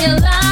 realize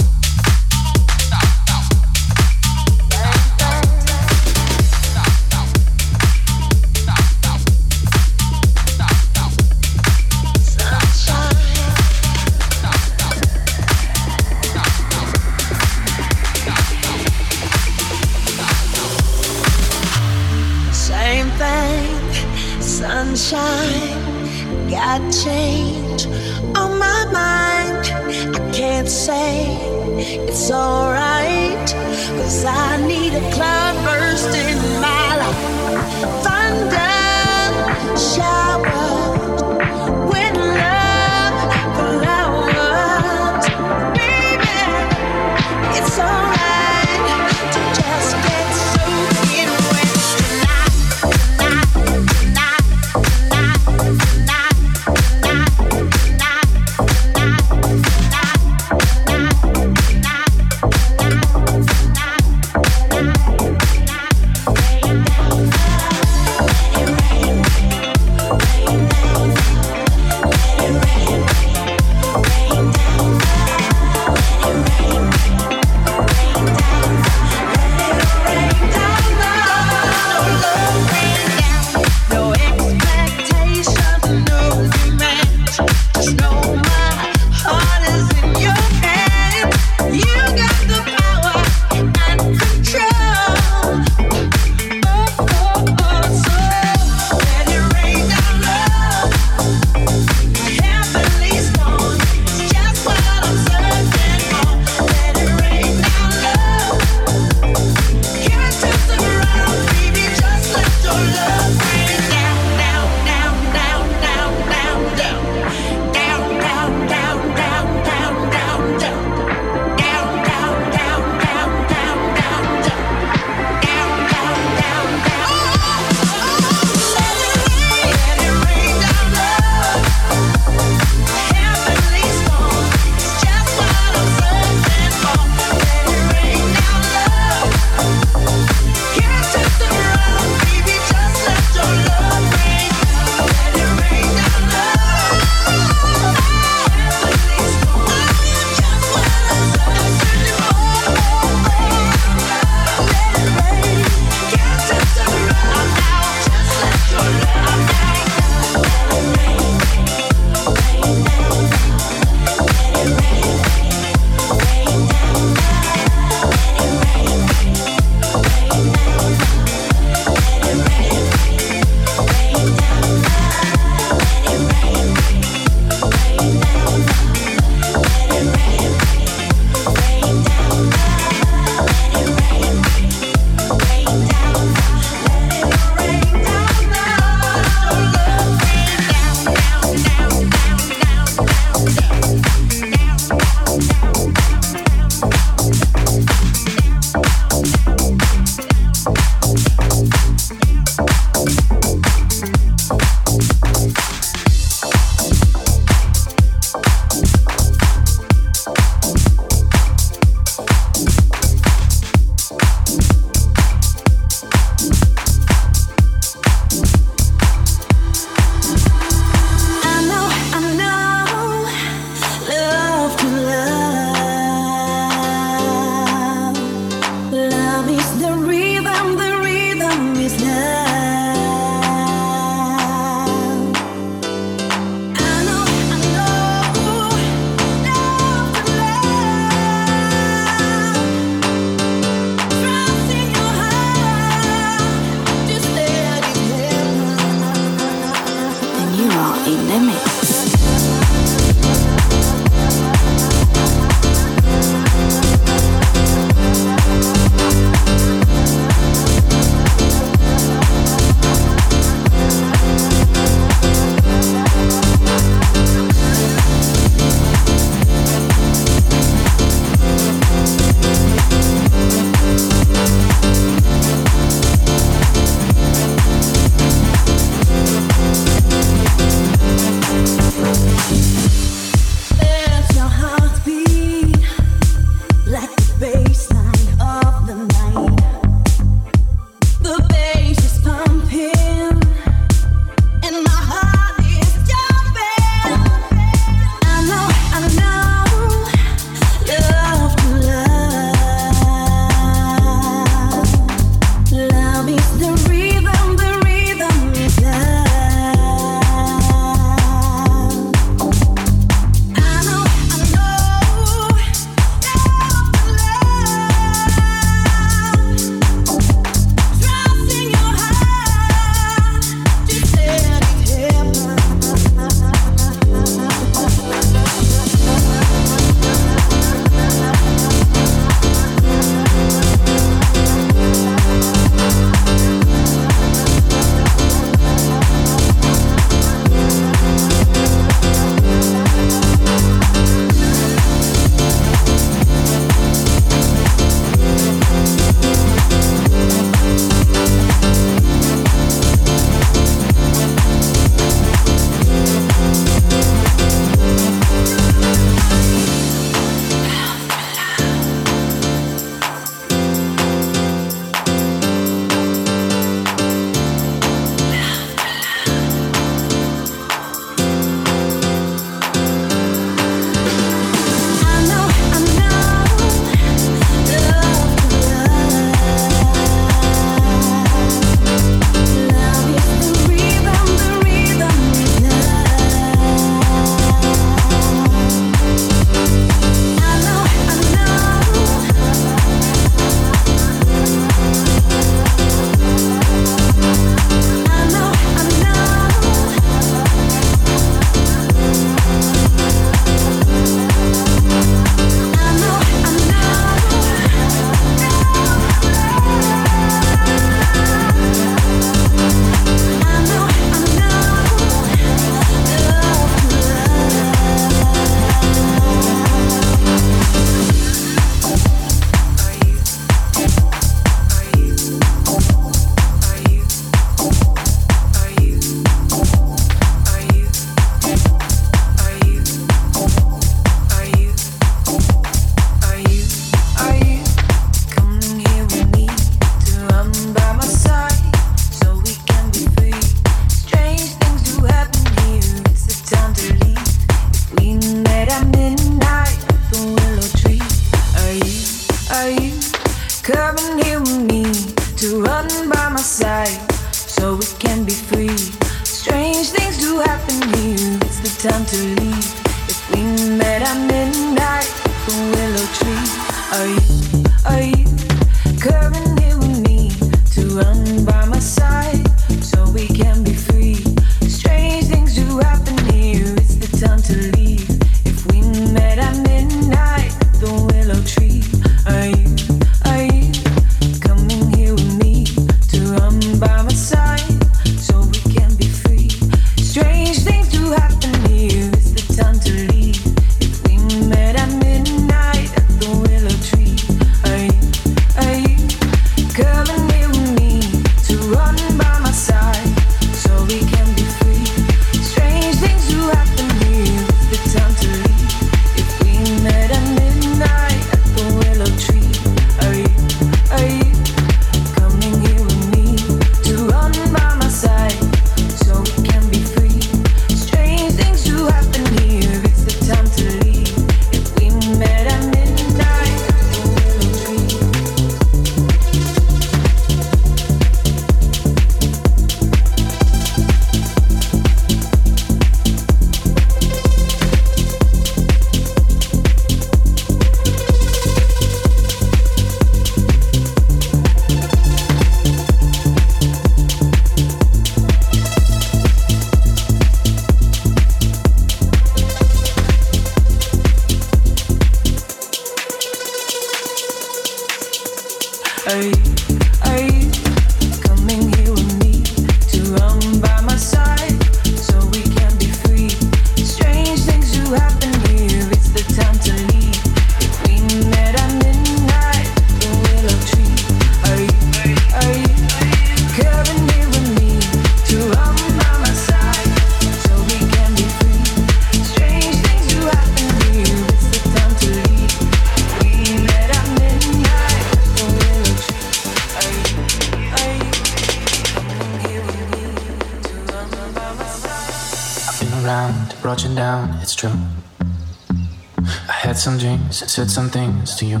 said some things to you.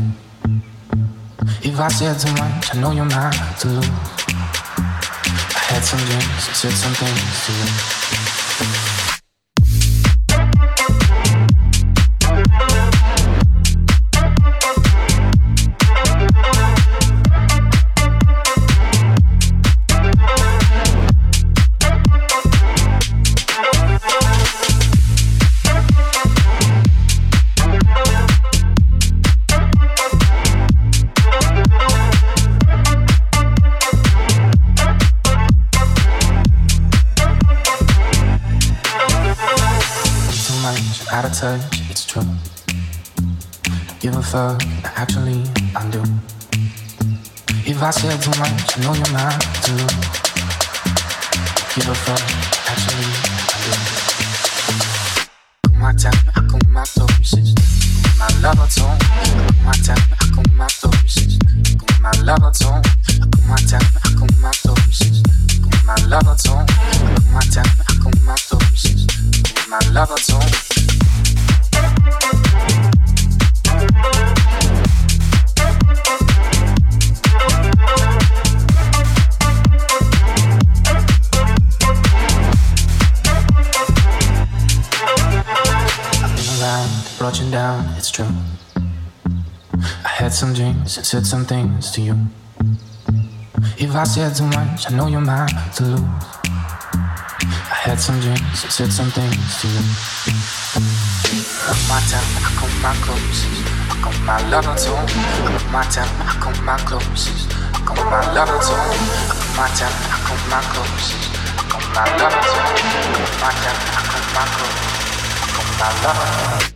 If I said too much, I know you're not to lose. I had some dreams, said some things to you. I do. If I said too much, I know you're not to give a fuck. Actually, said some things to you. If I said too much, I know you're mine to lose. I had some dreams and said some things to you. My time, I come my closest. I come my lover too. My time, I come my closest. I come my lover too. My time, I come my closest. I come my lover too. My time, I come my closest. I come my lover.